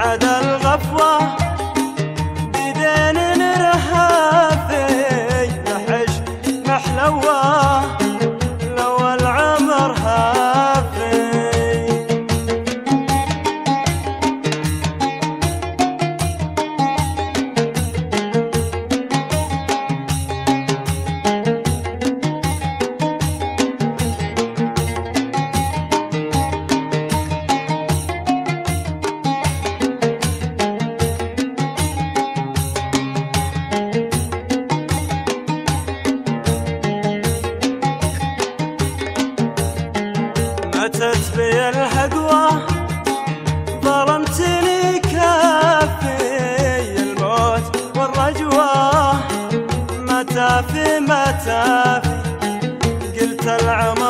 تسعد الغفوة بدين رهافي نحش محلوه حسيت بي الهقوة ظلمتني كافي الموت والرجوة متى في متى قلت العمر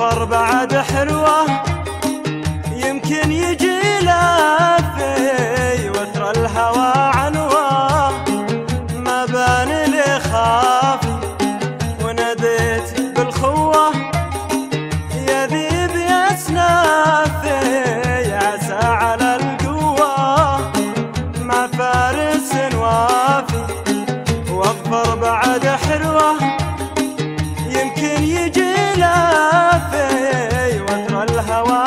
السفر بعد حلوة يمكن يجي لافي وترى الهوى عنوة. ما بان لي خافي وناديت بالخوة يا ذيب يا سنافي عسى على القوة. ما فارس وافي وقفر بعد حلوة. يمكن يجي شافي واترى الهوى